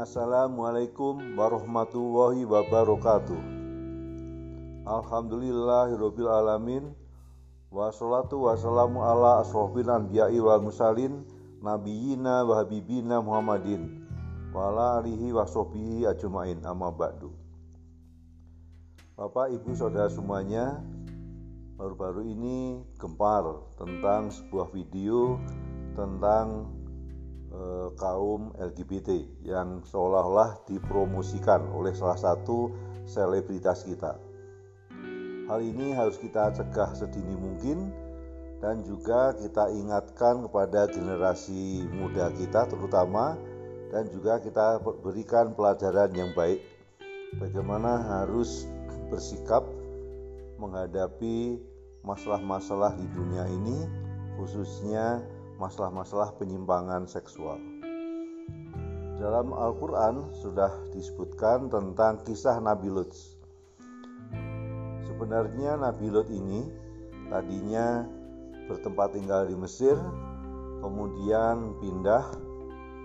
Assalamualaikum warahmatullahi wabarakatuh. Alhamdulillahirabbil alamin Wassalatu wassalamu ala asrofil anbiya'i wal musalin Nabiyina wa habibina Muhammadin Wa ala alihi wa ajma'in. Amma ba'du. Bapak, Ibu, Saudara semuanya Baru-baru ini gempar tentang sebuah video tentang e, kaum LGBT yang seolah-olah dipromosikan oleh salah satu selebritas kita. Hal ini harus kita cegah sedini mungkin dan juga kita ingatkan kepada generasi muda kita terutama dan juga kita berikan pelajaran yang baik bagaimana harus bersikap menghadapi masalah-masalah di dunia ini, khususnya masalah-masalah penyimpangan seksual. Dalam Al-Quran sudah disebutkan tentang kisah Nabi Lut. Sebenarnya Nabi Lut ini tadinya bertempat tinggal di Mesir, kemudian pindah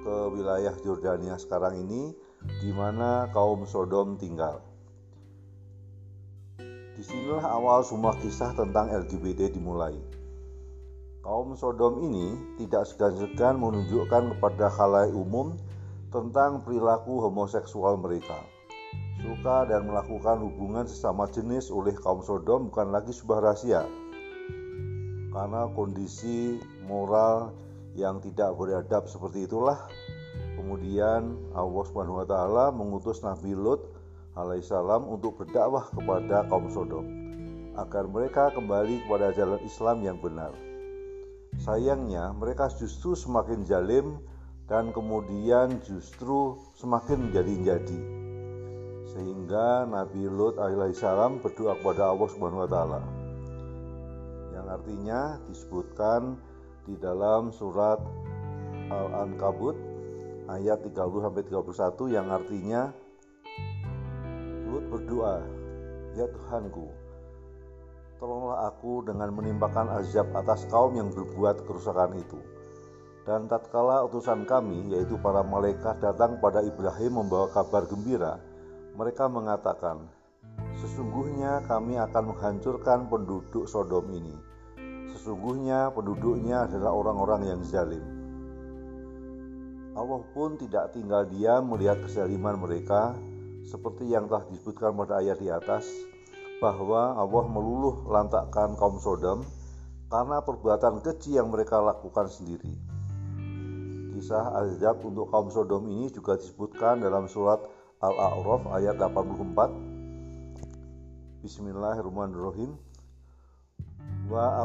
ke wilayah Jordania sekarang ini, di mana kaum Sodom tinggal. Di sinilah awal semua kisah tentang LGBT dimulai. Kaum Sodom ini tidak segan-segan menunjukkan kepada halayak umum tentang perilaku homoseksual mereka. Suka dan melakukan hubungan sesama jenis oleh kaum Sodom bukan lagi sebuah rahasia. Karena kondisi moral yang tidak beradab seperti itulah kemudian Allah Subhanahu wa taala mengutus Nabi Lut alaihissalam untuk berdakwah kepada kaum Sodom agar mereka kembali kepada jalan Islam yang benar. Sayangnya mereka justru semakin jalim dan kemudian justru semakin menjadi-jadi. Sehingga Nabi Lut alaihissalam berdoa kepada Allah Subhanahu wa taala. Yang artinya disebutkan di dalam surat Al-Ankabut ayat 30 sampai 31 yang artinya Lut berdoa, "Ya Tuhanku, tolonglah aku dengan menimpakan azab atas kaum yang berbuat kerusakan itu." Dan tatkala utusan kami, yaitu para malaikat datang pada Ibrahim membawa kabar gembira, mereka mengatakan, "Sesungguhnya kami akan menghancurkan penduduk Sodom ini. Sesungguhnya penduduknya adalah orang-orang yang zalim." Allah pun tidak tinggal diam melihat kezaliman mereka seperti yang telah disebutkan pada ayat di atas bahwa Allah meluluh lantakkan kaum Sodom karena perbuatan keji yang mereka lakukan sendiri. Kisah azab untuk kaum Sodom ini juga disebutkan dalam surat Al-A'raf ayat 84. Bismillahirrahmanirrahim. Wa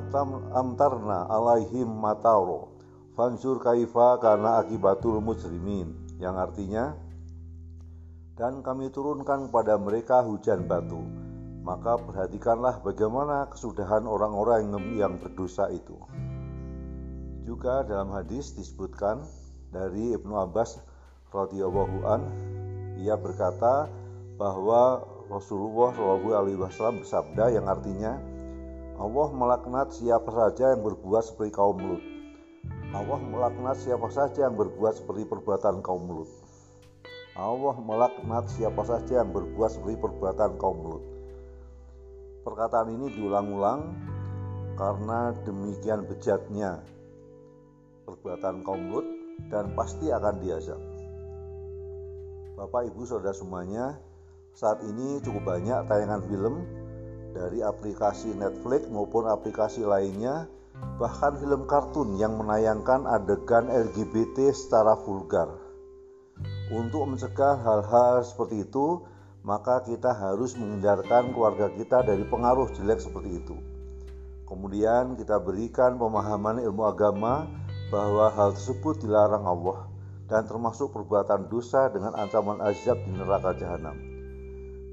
amtarna alaihim mataro fansur kaifa karena akibatul mujrimin yang artinya dan kami turunkan kepada mereka hujan batu. Maka perhatikanlah bagaimana kesudahan orang-orang yang berdosa itu. Juga dalam hadis disebutkan dari Ibnu Abbas radhiyallahu an ia berkata bahwa Rasulullah Shallallahu alaihi wasallam bersabda yang artinya Allah melaknat siapa saja yang berbuat seperti kaum Lut. Allah melaknat siapa saja yang berbuat seperti perbuatan kaum Lut. Allah melaknat siapa saja yang berbuat seperti perbuatan kaum Lut. Perkataan ini diulang-ulang karena demikian bejatnya perbuatan kaum Lut dan pasti akan diazab. Bapak, Ibu, Saudara semuanya, saat ini cukup banyak tayangan film dari aplikasi Netflix maupun aplikasi lainnya, bahkan film kartun yang menayangkan adegan LGBT secara vulgar untuk mencegah hal-hal seperti itu, maka kita harus menghindarkan keluarga kita dari pengaruh jelek seperti itu. Kemudian kita berikan pemahaman ilmu agama bahwa hal tersebut dilarang Allah dan termasuk perbuatan dosa dengan ancaman azab di neraka jahanam.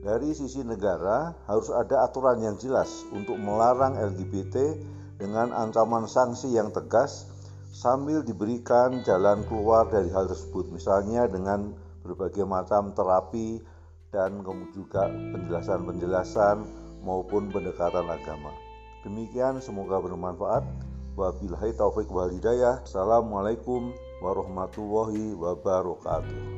Dari sisi negara harus ada aturan yang jelas untuk melarang LGBT dengan ancaman sanksi yang tegas sambil diberikan jalan keluar dari hal tersebut misalnya dengan berbagai macam terapi dan juga penjelasan-penjelasan maupun pendekatan agama. Demikian semoga bermanfaat. Wabillahi taufik wal hidayah. Assalamualaikum warahmatullahi wabarakatuh.